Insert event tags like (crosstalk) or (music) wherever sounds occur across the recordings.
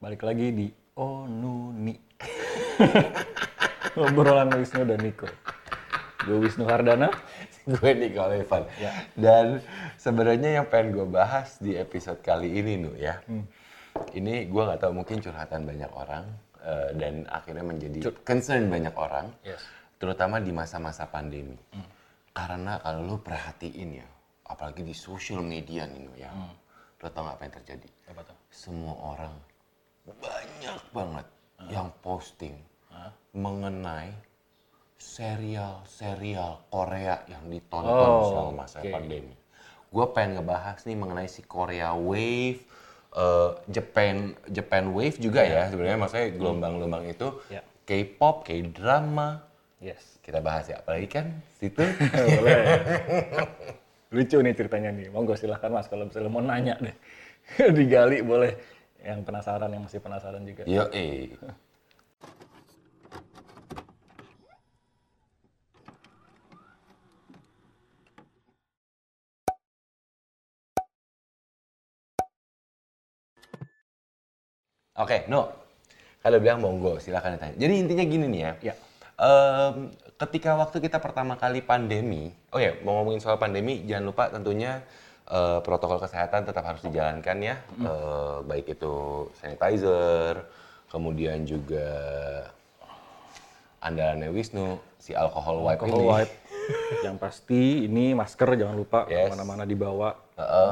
Balik lagi di Onuni. (laughs) Obrolan Wisnu dan Niko. Gue Wisnu Hardana. gue Nicole Evan. Ya. Dan sebenarnya yang pengen gue bahas di episode kali ini nu ya. Ini gue nggak tahu mungkin curhatan banyak orang eh, dan akhirnya menjadi concern banyak orang. Yes. Terutama di masa-masa pandemi. Karena kalau lu perhatiin ya, apalagi di social media nih nu ya. Lo tau nggak apa yang terjadi? Apa tuh? Semua orang banyak banget yang posting mengenai serial-serial Korea yang ditonton Oh, selama masa oke. pandemi. Gue pengen ngebahas nih mengenai si Korea Wave, eh, Japan Japan Wave juga ya sebenarnya maksudnya gelombang-gelombang itu Ya. K-pop, K-drama. Yes. Kita bahas ya, apalagi kan situ (laughs) Boleh. Lucu nih ceritanya nih. Monggo silahkan mas kalau misalnya mau nanya deh. (laughs) Digali boleh. Yang penasaran, yang masih penasaran juga. Yo eh. Oke, no. Kalau bilang monggo, silakan ditanya. Jadi intinya gini nih ya. Ya. Em, ketika waktu kita pertama kali pandemi, oh ya mau ngomongin soal pandemi, jangan lupa tentunya eh, protokol kesehatan tetap harus dijalankan ya, Eh, baik itu sanitizer, kemudian juga andalannya Wisnu, si alkohol wipe Alcohol ini. wipe. (laughs) yang pasti ini masker jangan lupa Yes. ke mana-mana dibawa.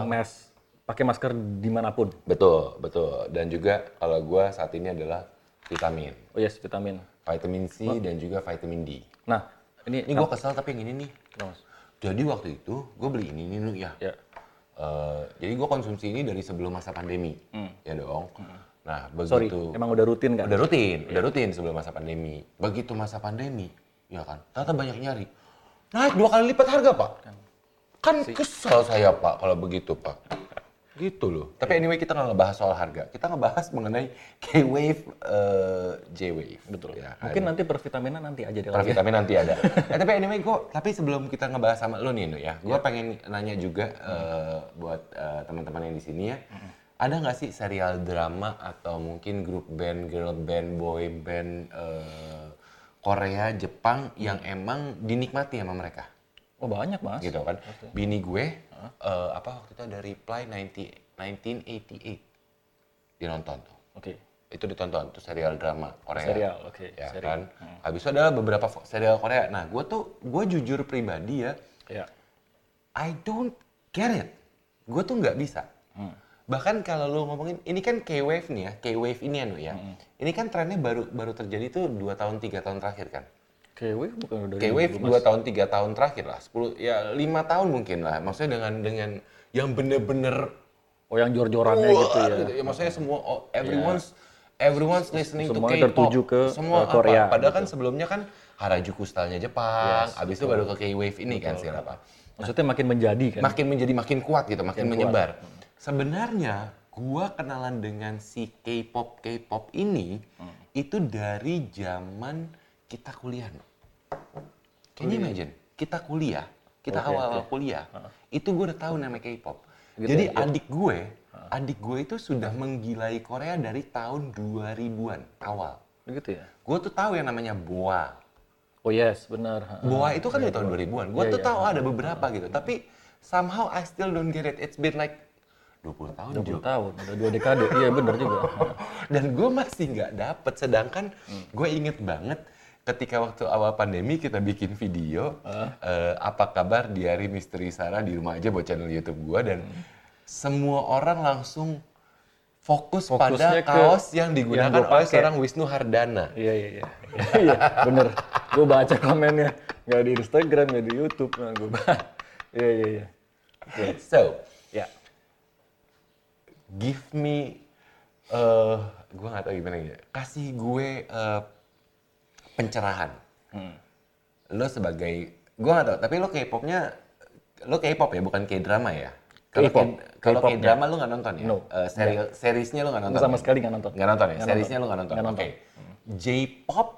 Mes, pakai masker di mana pun. Betul, betul. Dan juga kalau gua saat ini adalah vitamin, Oh yes, vitamin. vitamin C dan juga vitamin D. Nah, ini, Ini gua kesel tapi yang ini nih. Kenapa, Mas? Jadi waktu itu gue beli ini nih ya. Ya. Eh, jadi gue konsumsi ini dari sebelum masa pandemi, ya dong. Nah Hmm. Sorry, begitu emang udah rutin kan? udah rutin, udah rutin sebelum masa pandemi. Begitu masa pandemi, ya kan, ternyata banyak nyari. Naik dua kali lipat harga pak. Kan kesel saya pak kalau begitu pak. Gitu loh. Tapi anyway kita nggak ngebahas soal harga, kita ngebahas mengenai K-Wave, eh, J-Wave. Betul. Ya? Mungkin nanti pervitaminan nanti aja deh. Per lagi. vitamin nanti ada. (laughs) eh, tapi anyway, gua, tapi sebelum kita ngebahas sama lo nih, ya, gue pengen nanya juga eh, buat eh, teman-teman yang di sini ya, ada nggak sih serial drama atau mungkin grup band, girl band, boy band eh, Korea, Jepang yang emang dinikmati sama mereka, Oh banyak mas. gitu kan? Bini gue, eh, apa waktu itu ada Reply 90, 1988, dia nonton tuh. Oke. Itu ditonton, tuh serial drama Korea Serial, oke. ya serial. kan. Habis itu adalah beberapa serial Korea. Nah, gue tuh gue jujur pribadi ya, Ya. I don't get it. Gue tuh nggak bisa. Bahkan kalau lu ngomongin ini kan K-wave nih ya, K-wave ini anu ya. Ini kan trennya baru baru terjadi tuh dua tahun tiga tahun terakhir kan. KW bukan udah K-wave dulu, Mas. dua tahun tiga tahun terakhir lah, 10 ya lima tahun mungkin lah. Maksudnya dengan dengan yang bener-bener Oh yang jor-jorannya gitu ya. Ya, maksudnya semua oh, everyone's everyone's listening Semuanya to K-pop. tertuju ke, semua uh, Korea, Apa? Padahal kan sebelumnya kan Harajuku style-nya Jepang, Yes, habis itu baru ke K-wave ini kan sih apa. Maksudnya makin menjadi kan? Makin menjadi makin kuat gitu, makin, Makin menyebar. Sebenarnya gua kenalan dengan si K-pop K-pop ini Hmm. itu dari zaman kita kuliah. Can you imagine? Kita kuliah, kita Oke, awal-awal kuliah, itu gue udah tahu namanya K-pop. Gitu Jadi ya, adik gue, adik gue itu sudah menggilai Korea dari tahun 2000-an awal. Gitu ya? Gue tuh tahu yang namanya Boa. Oh yes, benar. Boa itu kan dari tahun 2000-an. Gue Iya, tuh iya. tahu ada beberapa gitu. Tapi somehow I still don't get it. It's been like 20 tahun 20 Jo. tahun, udah dua dekade. iya benar juga. (laughs) Dan gue masih nggak dapet. Sedangkan Hmm. gue inget banget ketika waktu awal pandemi kita bikin video eh, apa kabar diari misteri Sarah di rumah aja buat channel YouTube gue dan Hmm. semua orang langsung fokus Fokusnya pada kaos yang digunakan yang gua oleh seorang Wisnu Hardana. Iya iya iya. (laughs) Iya bener. Gue baca komennya. Gak di Instagram, gak di YouTube. Nah, gue baca. (laughs) Iya iya iya. So, Ya. give me eh gue nggak tahu gimana ya kasih gue eh, pencerahan Hmm. lo sebagai gue nggak tahu tapi lo K-popnya lo K-pop ya bukan K-drama ya kalau kalau. K-drama lo nggak nonton ya No. Eh, serial seriesnya lo nggak nonton Sama ya? sekali nggak nonton. nggak nonton ya Nggak seriesnya nonton. lo nggak nonton oke nonton. J-pop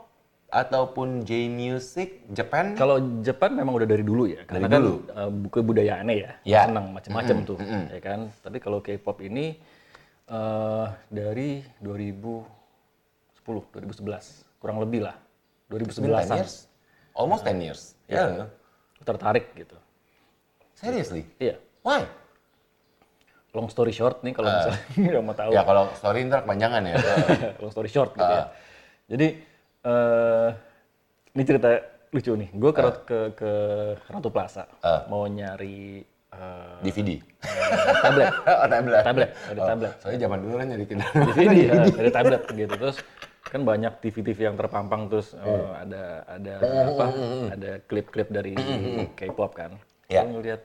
ataupun J-music Japan Kalau Jepang memang udah dari dulu ya, karena Dari kan dulu. uh, buku budayaannya ya, Ya. senang macam-macam tuh, ya kan. Tapi kalau K-pop ini Eh, dari 2010, 2011, kurang lebih lah. 10 2011-an. years? Almost 10 years. Iya. Yeah. Tertarik gitu. Seriously? Iya. Why? Long story short nih kalau misalnya (laughs) nggak mau tahu. Ya kalau story ntar kepanjangan ya. (laughs) long story short gitu ya. Jadi eh ini cerita lucu nih. Gue ke, ke ke Ratu Plaza mau nyari eh, DVD. tablet, (laughs) oh, tablet. tablet, ada tablet. Soalnya zaman dulu kan nyari tidak. DVD ya, ada tablet gitu. Terus kan banyak TV-TV yang terpampang terus eh, ada ada apa? Ada klip-klip dari K-pop kan. Ya. Gue ngeliat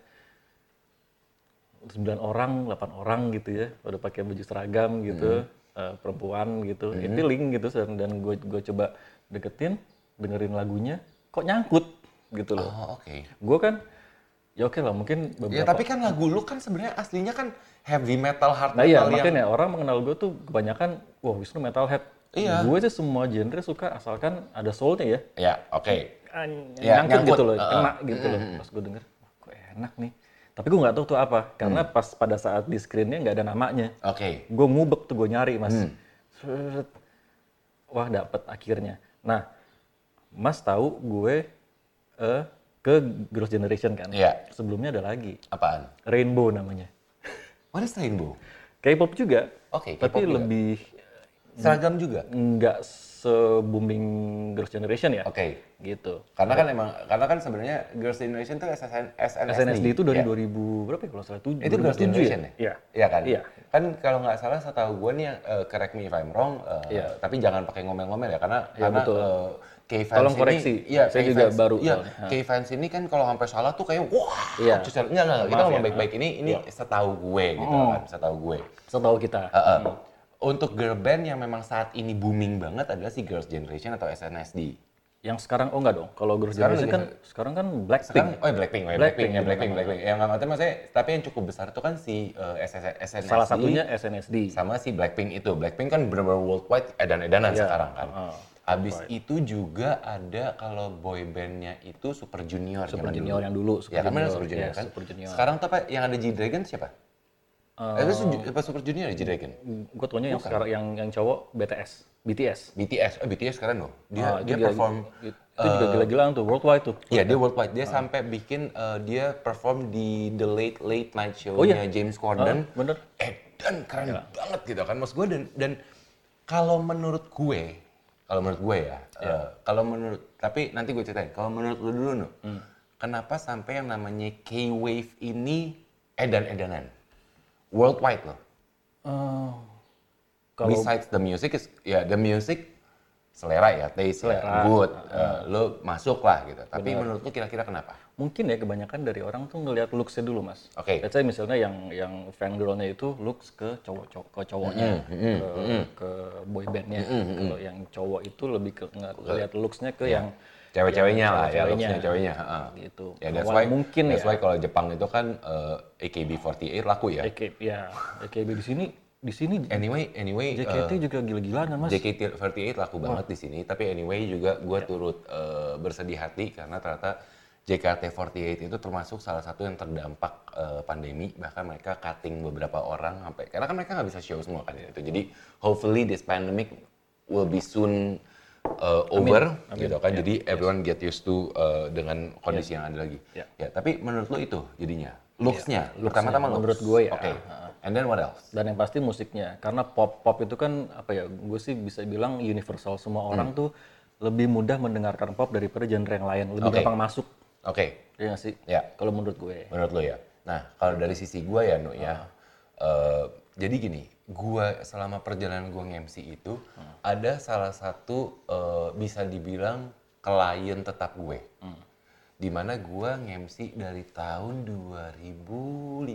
9 orang, 8 orang gitu ya, udah pakai baju seragam gitu, eh, perempuan gitu, mm link gitu, dan, dan gue gue coba deketin, dengerin lagunya, kok nyangkut gitu loh. Oh, oke. Gue kan, ya oke lah, mungkin beberapa. Ya tapi kan lagu lu kan sebenarnya aslinya kan heavy metal, hard Nah metal iya, yang makanya orang mengenal gue tuh kebanyakan, wah Wisnu metalhead. Iya. Gue sih semua genre suka asalkan ada soulnya ya. Ya, oke. Ah, Ya, nyangkut, nyangkut. gitu loh, kena gitu loh. Pas gue denger, wah kok enak nih. Tapi gue nggak tahu tuh apa, karena Hmm. pas pada saat di screennya nggak ada namanya. Oke. Gue ngubek tuh gue nyari mas. Hmm. Wah dapet akhirnya. Nah, mas tahu gue eh, ke Girls Generation kan? Iya. Sebelumnya ada lagi, Apaan? Rainbow namanya. What is Rainbow? K-pop juga, Oke, tapi K-pop juga. lebih Seragam juga. nggak se-booming Girls Generation ya. Oke. Gitu. Karena kan emang karena kan sebenarnya Girls Generation tuh SSN, SNSD. SNSD itu dari ya. 2000 berapa ya kalau salah tujuh. Itu Girls 2007 Generation ya? Iya. Iya kan? Iya. Kan kalau nggak salah setahu gue nih uh, correct me if I'm wrong, uh, Iya. tapi jangan pakai ngomel-ngomel ya karena Iya, karena betul. uh, K-fans Tolong ini, koreksi. iya, Saya K-fans- juga baru Iya. K-fans ini kan kalau sampai salah tuh kayak wah, Iya. enggak enggak, kita ngomong ya. baik-baik ini ini setahu gue gitu Oh. kan, setahu gue. Setahu kita. Heeh. Untuk girl band yang memang saat ini booming banget adalah si Girls Generation atau SNSD. Yang sekarang oh enggak dong. Kalau Girls Sekarang Generation kan sekarang kan Blackpink. Sekarang, oh ya Blackpink, oh ya Blackpink, Blackpink, ya Blackpink, iya, Blackpink. Yang nggak ngerti maksudnya, tapi yang cukup besar itu kan si uh, SS SNSD. Salah satunya SNSD. sama si Blackpink itu. Blackpink kan benar-benar worldwide edan-edanan Iya, sekarang kan. heeh. Abis itu juga ada kalau boy bandnya itu Super Junior. Super Junior dulu. yang dulu, Super ya kan Junior, Super Junior ya, kan. Super Junior. Sekarang tuh apa yang ada G-Dragon siapa? Eh, Eh, itu Su- apa Super Junior ya G-Dragon? gue taunya yang sekarang yang yang cowok BTS, BTS. BTS, oh BTS keren loh. Dia Ah, dia gila- perform itu juga gila-gilaan tuh worldwide tuh. Iya dia worldwide. Dia sampai bikin eh, dia perform di The Late Late Night Show-nya Oh, iya. James Corden. Ah, bener. Edan keren banget gitu kan mas gue dan dan kalau menurut gue, kalau menurut gue ya, eh, kalau menurut tapi nanti gue ceritain. Kalau menurut lu dulu nu, kenapa sampai yang namanya K-Wave ini edan-edanan, worldwide loh. Eh, kalau Besides the music is ya the music selera ya, taste ya, Selera. good, eh, lo masuk lah gitu. Tapi menurut lu kira-kira kenapa? mungkin ya kebanyakan dari orang tuh ngelihat looks-nya dulu mas. Oke. Let's say misalnya yang yang fan girl-nya itu looks ke cowok cowok ke cowoknya, ke, ke boy bandnya. Kalau yang cowok itu lebih ke nge- ngelihat looks-nya ke yang Cewek-ceweknya lah ya, cewek-ceweknya. looks-nya ceweknya. heeh. gitu. Ya that's why, mungkin that's ya. why kalau Jepang itu kan eh, AKB48 laku ya. AKB ya, AKB di sini di sini Anyway, anyway, eh, JKT juga gila-gilaan kan mas. JKT48 laku banget di sini. Tapi anyway juga gue Ya. turut eh, bersedih hati karena ternyata JKT48 itu termasuk salah satu yang terdampak eh, pandemi. Bahkan mereka cutting beberapa orang sampai karena kan mereka nggak bisa show semua kan itu. Jadi hopefully this pandemic will be soon uh, over gitu kan. Jadi everyone get used to uh, dengan kondisi yang ada lagi. Ya. Ya, tapi menurut lo itu jadinya looks-nya. Pertama-tama looks. menurut gue ya. Oke. And then what else? Dan yang pasti musiknya, karena pop pop itu kan apa ya, gue sih bisa bilang universal. Semua orang Hmm. tuh lebih mudah mendengarkan pop daripada genre yang lain, lebih Oke. gampang masuk. Oke. Iya nggak sih? Ya. Kalau menurut gue. Menurut lo ya. Nah, kalau dari sisi gue ya, Nu ya. eh, jadi gini, gue selama perjalanan gue nge-MC itu ada salah satu eh, bisa dibilang klien tetap gue. Di mana gue nge-MC dari tahun 2015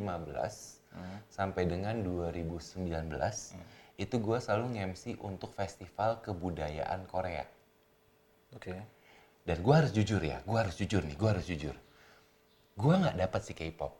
sampai dengan 2019 itu gue selalu nge-MC untuk festival kebudayaan Korea. Oke. Dan gue harus jujur ya, gue harus jujur nih, gue harus jujur. Gue nggak dapat si K-pop.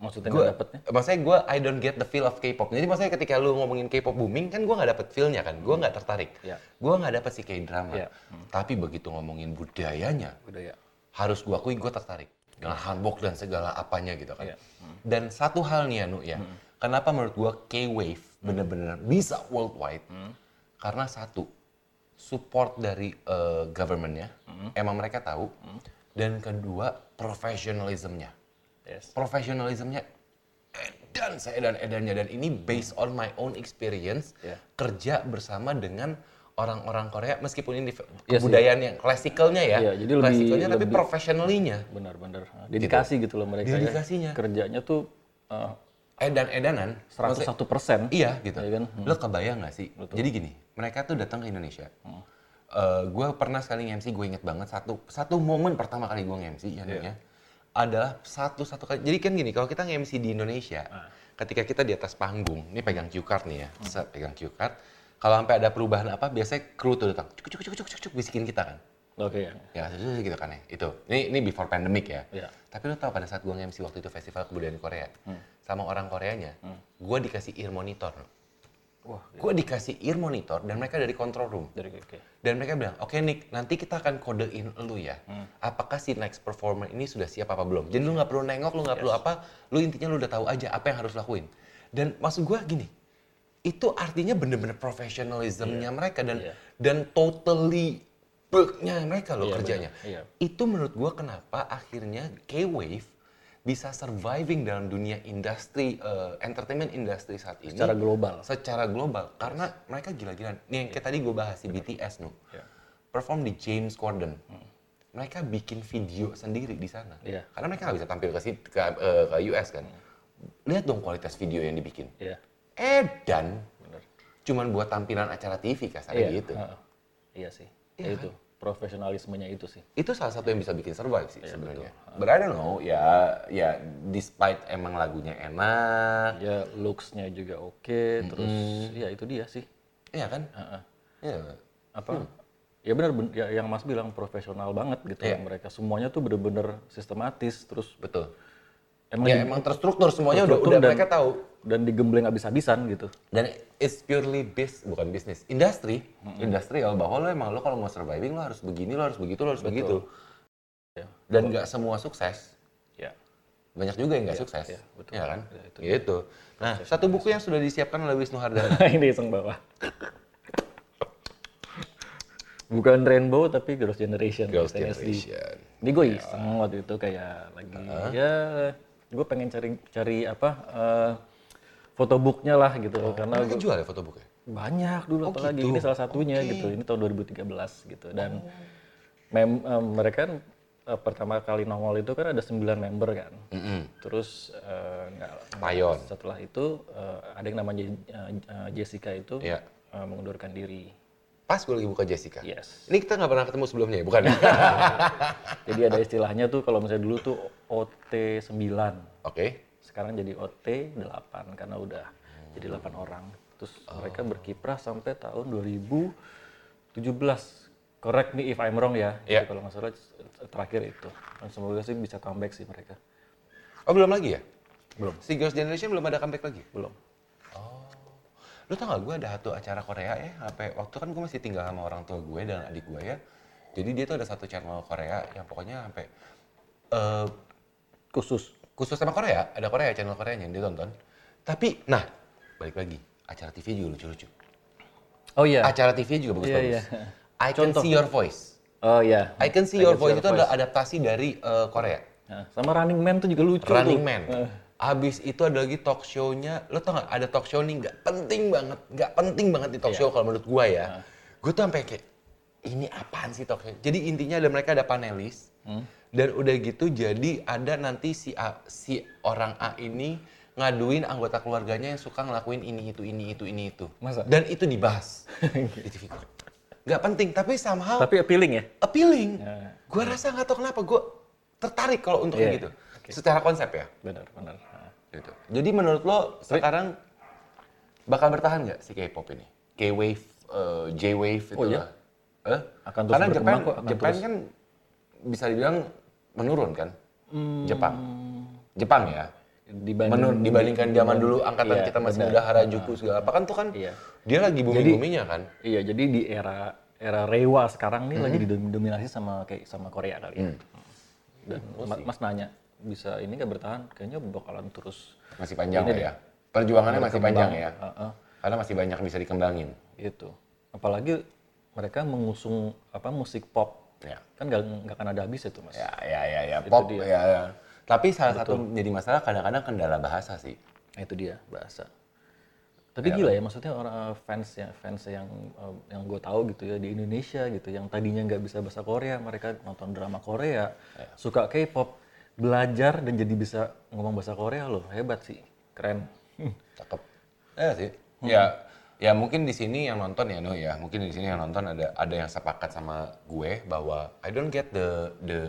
Maksudnya Gue, nggak dapetnya? maksudnya gue I don't get the feel of K-pop. Jadi maksudnya ketika lu ngomongin K-pop booming kan gue nggak dapet feel-nya kan, gue nggak tertarik. Ya. Gue nggak dapet si K-drama. Ya. Tapi begitu ngomongin budayanya, Udah ya. harus gue akui gue tertarik dengan hanbok dan segala apanya gitu kan. Iya. Dan satu hal nih Anu ya, kenapa menurut gue K-wave bener-bener bisa worldwide karena satu support dari eh, governmentnya emang mereka tahu dan kedua professionalismnya Yes. professionalismnya edan saya dan edannya dan ini based on my own experience Yeah. kerja bersama dengan orang-orang Korea meskipun ini Iya kebudayaan yang klasikalnya ya Iya, jadi lebih- klasikalnya tapi lebih- professionally-nya Benar-benar. Dedikasi gitu, loh mereka. ya. Dedikasinya. Kerjanya tuh uh, edan-edanan 101 persen. Iya gitu. Iya kan? Lo kebayang nggak sih? Jadi gini, mereka tuh datang ke Indonesia. gue pernah sekali nge-MC, gue inget banget satu satu momen pertama kali gue nge-MC ya, ya, adalah satu satu kali. Jadi kan gini, kalau kita nge-MC di Indonesia, ketika kita di atas panggung, ini pegang cue card nih ya, set pegang cue card. Kalau sampai ada perubahan apa, biasanya kru tuh datang, cuk cuk cuk cuk cuk cuk bisikin kita kan. Oke ya. Ya gitu kan ya. Itu. Ini ini before pandemic ya. Iya. Tapi lo tau pada saat gue nge-MC waktu itu festival kebudayaan Korea, sama orang Koreanya, gue dikasih ear monitor. Wah, Gue dikasih ear monitor dan mereka dari control room. dari oke. Dan mereka bilang, oke Nick, nanti kita akan kodein lu ya. Apakah si next performer ini sudah siap apa belum? Jadi lu nggak perlu nengok, lu nggak perlu apa, lu intinya lu udah tahu aja apa yang harus lakuin. Dan maksud gue gini, itu artinya bener-bener professionalismnya mereka dan Iya. dan totally bugnya mereka loh Iya, kerjanya. Iya. Itu menurut gue kenapa akhirnya K-Wave bisa surviving dalam dunia industri eh, entertainment industri saat ini Secara global. secara global karena mereka gila-gilaan. Nih yang kayak tadi gue bahas si BTS nu Iya. perform di James Corden. Mereka bikin video sendiri di sana. Iya. Karena mereka nggak bisa tampil ke, ke, eh, ke US kan. Lihat dong kualitas video yang dibikin. Iya. Edan. Benar. Cuman buat tampilan acara TV kasarnya Iya. gitu. heeh. Iya sih. Ya itu profesionalismenya itu sih. Itu salah satu yang bisa bikin survive sih Iya, sebenarnya. But I don't know, ya ya despite emang lagunya enak, Ya looks-nya juga oke, terus ya itu dia sih. iya kan? Heeh. Iya. apa ya benar ben- ya, yang Mas bilang profesional banget gitu Iya. mereka semuanya tuh bener-bener sistematis terus Betul. Emang Ya emang terstruktur semuanya udah, terstruktur udah dan- mereka tahu. dan digembleng habis-habisan gitu Dan it's purely bis, bukan bisnis, industri, industrial bahwa lo emang lo kalau mau surviving lo harus begini, lo harus begitu, lo harus begitu. ya Dan nggak semua sukses. ya Banyak juga yang nggak sukses, iya, betul. ya kan? Ya, itu gitu. Nah, satu buku yang sudah disiapkan oleh Wisnu Hardana. (laughs) ini iseng bawah bukan rainbow tapi girls generation Girls. Generation. ini gue iseng waktu itu kayak lagi ya gue pengen cari cari apa eh, fotobooknya lah gitu karena Mereka gua- jual ya foto buku? banyak dulu Oh, apalagi gitu. ini salah satunya Oke. gitu ini tahun 2013 gitu dan mem- em, mereka kan eh, pertama kali nongol itu kan ada 9 member kan terus eh, nggak Payon. setelah itu eh, ada yang namanya eh, Jessica itu Iya. eh, mengundurkan diri Pas gue lagi buka Jessica. yes Ini kita nggak pernah ketemu sebelumnya ya, bukan? (laughs) jadi ada istilahnya tuh kalau misalnya dulu tuh OT 9 Oke. sekarang jadi OT 8 karena udah jadi 8 orang terus mereka berkiprah sampai tahun 2017 correct me if I'm wrong ya. Jadi kalau nggak salah terakhir itu dan semoga sih bisa comeback sih mereka Oh belum lagi ya? Belum. Si Girls Generation belum ada comeback lagi? belum Lu tau gak gue ada satu acara Korea ya, sampai waktu kan gue masih tinggal sama orang tua gue dan adik gue ya. Jadi dia tuh ada satu channel Korea yang pokoknya sampai eh khusus khusus sama Korea, ada Korea channel Koreanya yang dia tonton. Tapi, nah, balik lagi, acara TV juga lucu-lucu. oh iya Acara TV juga bagus-bagus. Iya, iya. I Can See Your Voice. oh iya I Can See Your Voice itu adalah adaptasi dari eh, Korea. Nah, sama Running Man tuh juga lucu Running tuh. Man. Eh, Habis itu ada lagi talk show-nya, lo tau gak ada talk show nih nggak penting banget, nggak penting banget di talk show kalau menurut gua ya. Gue tuh sampai kayak, ini apaan sih talk show? Jadi intinya ada mereka ada panelis, dan udah gitu jadi ada nanti si A, si orang A ini ngaduin anggota keluarganya yang suka ngelakuin ini itu ini itu ini itu. Masa? Dan itu dibahas (laughs) di TV. Nggak penting, tapi somehow tapi appealing ya appealing. Ya. Gue rasa nggak tahu kenapa gue tertarik kalau untuk Iya, kayak gitu. Secara konsep ya. benar benar Gitu. Jadi menurut lo sekarang bakal bertahan nggak si K-pop ini? K-wave, eh, J-wave itu Oh, iya? Eh? Akan terus Karena Jepang, kok, akan Jepang terus. kan bisa dibilang menurun kan? Hmm. Jepang. Jepang ya. dibanding Menurun dibandingkan zaman dulu angkatan Iya, kita masih muda Harajuku segala apa kan tuh kan Iya. dia lagi bumi-buminya kan. Iya, jadi di era era Rewa sekarang nih lagi Hmm. didominasi sama kayak sama Korea kali ya. Dan Ma- Mas nanya bisa ini nggak bertahan? Kayaknya bakalan terus Masih panjang Ini lah deh. ya. Perjuangannya masih panjang ya. Heeh. Karena masih banyak bisa dikembangin. Gitu. Apalagi mereka mengusung apa musik pop. Ya. Kan nggak nggak akan ada habis itu, Mas. Ya, ya, ya, ya. Itu Pop, dia. ya, ya. Tapi salah satu menjadi masalah kadang-kadang kendala bahasa sih. Nah, itu dia bahasa. Tapi gila ya maksudnya orang fans yang fans yang eh, yang gue tahu gitu ya di Indonesia gitu yang tadinya nggak bisa bahasa Korea mereka nonton drama Korea suka K-pop belajar dan jadi bisa ngomong bahasa Korea loh hebat sih keren Cakep. Ya sih. Ya, ya mungkin di sini yang nonton ya, no ya. Mungkin di sini yang nonton ada ada yang sepakat sama gue bahwa I don't get the the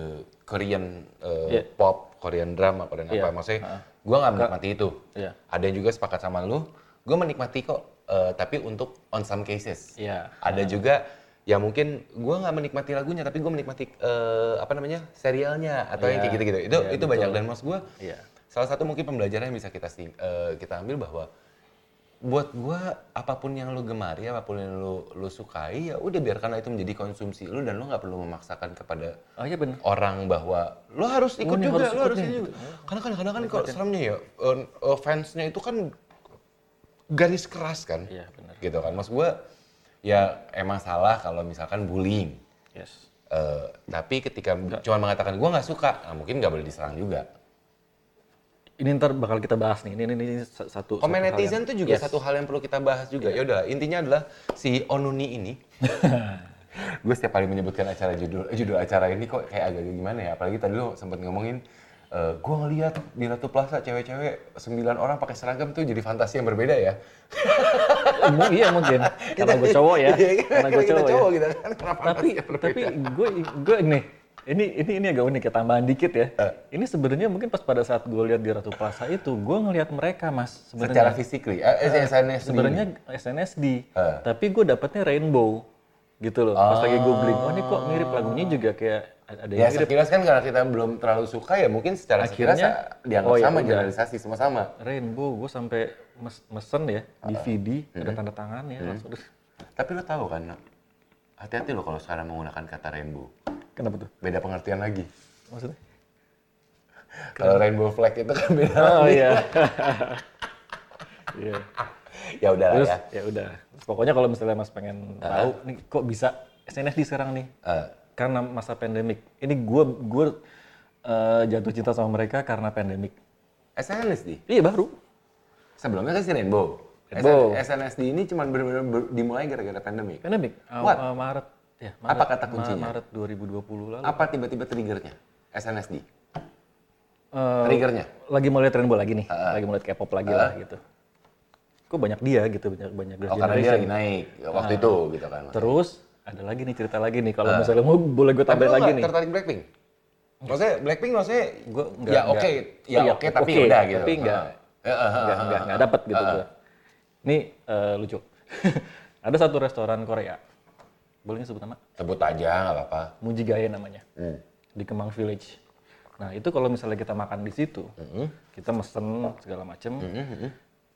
Korean uh, Yeah. pop, Korean drama, Korean Iya. apa. Maksudnya gue nggak menikmati itu. Iya. Ada yang juga sepakat sama lu, gue menikmati kok. eh, tapi untuk on some cases. Iya. Ada juga ya mungkin gue nggak menikmati lagunya, tapi gue menikmati eh, apa namanya serialnya atau yang Iya. kayak gitu-gitu. Itu Iya, itu banyak dan mas gue Iya. salah satu mungkin pembelajaran yang bisa kita eh, kita ambil bahwa buat gua apa pun yang lu gemari apa pun yang lu lu sukai ya udah biarkanlah itu menjadi konsumsi lu dan lu nggak perlu memaksakan kepada oh iya bener orang bahwa lu harus ikut Oh, juga harus ikut harus ini gitu. juga karena kadang-kadang kan kok seremnya ya eh, fansnya itu kan garis keras kan iya bener gitu kan mas gua ya emang salah kalau misalkan bullying yes Eh, tapi ketika cuma mengatakan gua nggak suka nah, mungkin nggak boleh diserang juga ini ntar bakal kita bahas nih ini ini, ini satu Komen satu hal netizen yang- tuh juga Yes. satu hal yang perlu kita bahas juga. Ya udah, intinya adalah si Onuni ini. (laughs) gue setiap kali menyebutkan acara judul judul acara ini kok kayak agak gimana ya. Apalagi tadi lo sempat ngomongin eh gue ngeliat di Ratu Plaza cewek-cewek sembilan orang pakai seragam tuh jadi fantasi yang berbeda ya. (laughs) Mu- iya mungkin karena gue cowok ya Iya, karena gue cowok, cowok ya. gitu kan. Kenapa tapi tapi gue gue nih ini ini ini agak unik ya tambahan dikit ya Eh. ini sebenarnya mungkin pas pada saat gue lihat di Ratu Plaza itu gue ngelihat mereka mas secara sebenarnya physically, eh, eh, SNSD. sebenarnya SNSD Eh. tapi gue dapetnya rainbow gitu loh pas lagi googling oh ini kok mirip lagunya juga kayak ada yang Ya mirip sekilas kan karena kita belum terlalu suka ya mungkin secara sekilas Akhirnya, dianggap oh ya sama, generalisasi semua sama. rainbow gue sampai mes- mesen ya DVD Hmm. ada tanda tangannya langsung Tapi lo tahu kan, hati-hati lo kalau sekarang menggunakan kata rainbow. kenapa tuh Beda pengertian lagi. maksudnya Kalau rainbow flag itu kan beda oh lagi. iya iya Ya udah lah ya. ya udah. Pokoknya kalau misalnya Mas pengen tahu nih kok bisa SNSD sekarang nih. Eh, Karena masa pandemik. Ini gue gue eh, jatuh cinta sama mereka karena pandemik. SNSD. Iya baru. Sebelumnya kan si Rainbow. Rainbow. SN SNSD ini cuma benar-benar dimulai gara-gara pandemi. Pandemik. Aw- What? Maret. Ya, Maret. Apa kata kuncinya? Maret 2020 lalu. Apa tiba-tiba triggernya? SNSD. Eh, Triggernya. lagi mau lihat Rainbow lagi nih. Lagi mau lihat K-pop lagi lah gitu. Kok banyak dia gitu banyak banyak Oh karena dia Generation. lagi naik waktu itu gitu kan. Terus ada lagi nih cerita lagi nih kalau misalnya mau boleh gue tambahin lagi nih. tertarik Blackpink? Maksudnya Blackpink maksudnya nggak- ya oke, ya iya, oke tapi oke, udah gitu. tapi nggak- Ah. Nggak nggak nggak dapat gitu gue. Ini eh, lucu. (laughs) Ada satu restoran Korea. Boleh sebut nama? Sebut aja nggak apa-apa. Mujigaya namanya. Hmm. Di Kemang Village. Nah, itu kalau misalnya kita makan di situ, Hmm. kita mesen segala macem.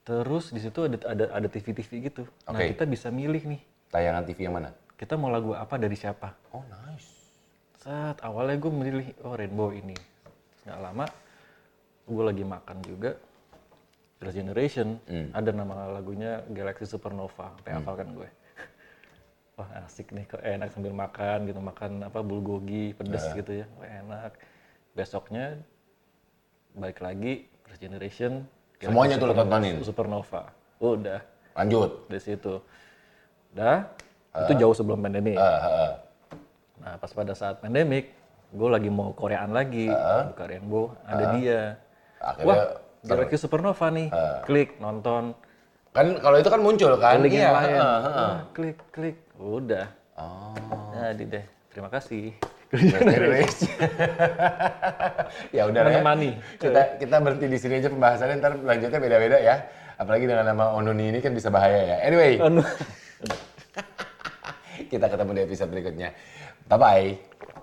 Terus di situ ada ada ada TV-TV gitu. Nah, Oke. kita bisa milih nih. Tayangan TV yang mana? Kita mau lagu apa dari siapa? Oh nice. Saat awalnya gue milih oh Rainbow ini. Nggak lama gue lagi makan juga Girls' Generation ada nama lagunya Galaxy Supernova sampai hafal kan gue. (laughs) Wah asik nih kok enak sambil makan gitu makan apa bulgogi pedes gitu ya Wah, enak. Besoknya balik lagi Girls' Generation. Galaxy Semuanya tuh lo Supernova- tontonin? Supernova. Udah Lanjut. dari situ. Udah itu jauh sebelum pandemi. Eh, eh, eh. Nah, pas pada saat pandemik, gue lagi mau Koreaan lagi, buka Rainbow, ada dia. Akhirnya Wah, Galaxy Supernova nih, klik, nonton, kan kalau itu kan muncul kan? link Iya. lain, eh, eh. Wah, klik, klik, udah, Oh. jadi deh, terima kasih. Generation. (laughs) ya udah lah ya. Menemani. Kita kita berhenti di sini aja pembahasannya ntar lanjutnya beda-beda ya. Apalagi dengan nama Onuni ini kan bisa bahaya ya. Anyway, (laughs) kita ketemu di episode berikutnya. Bye bye.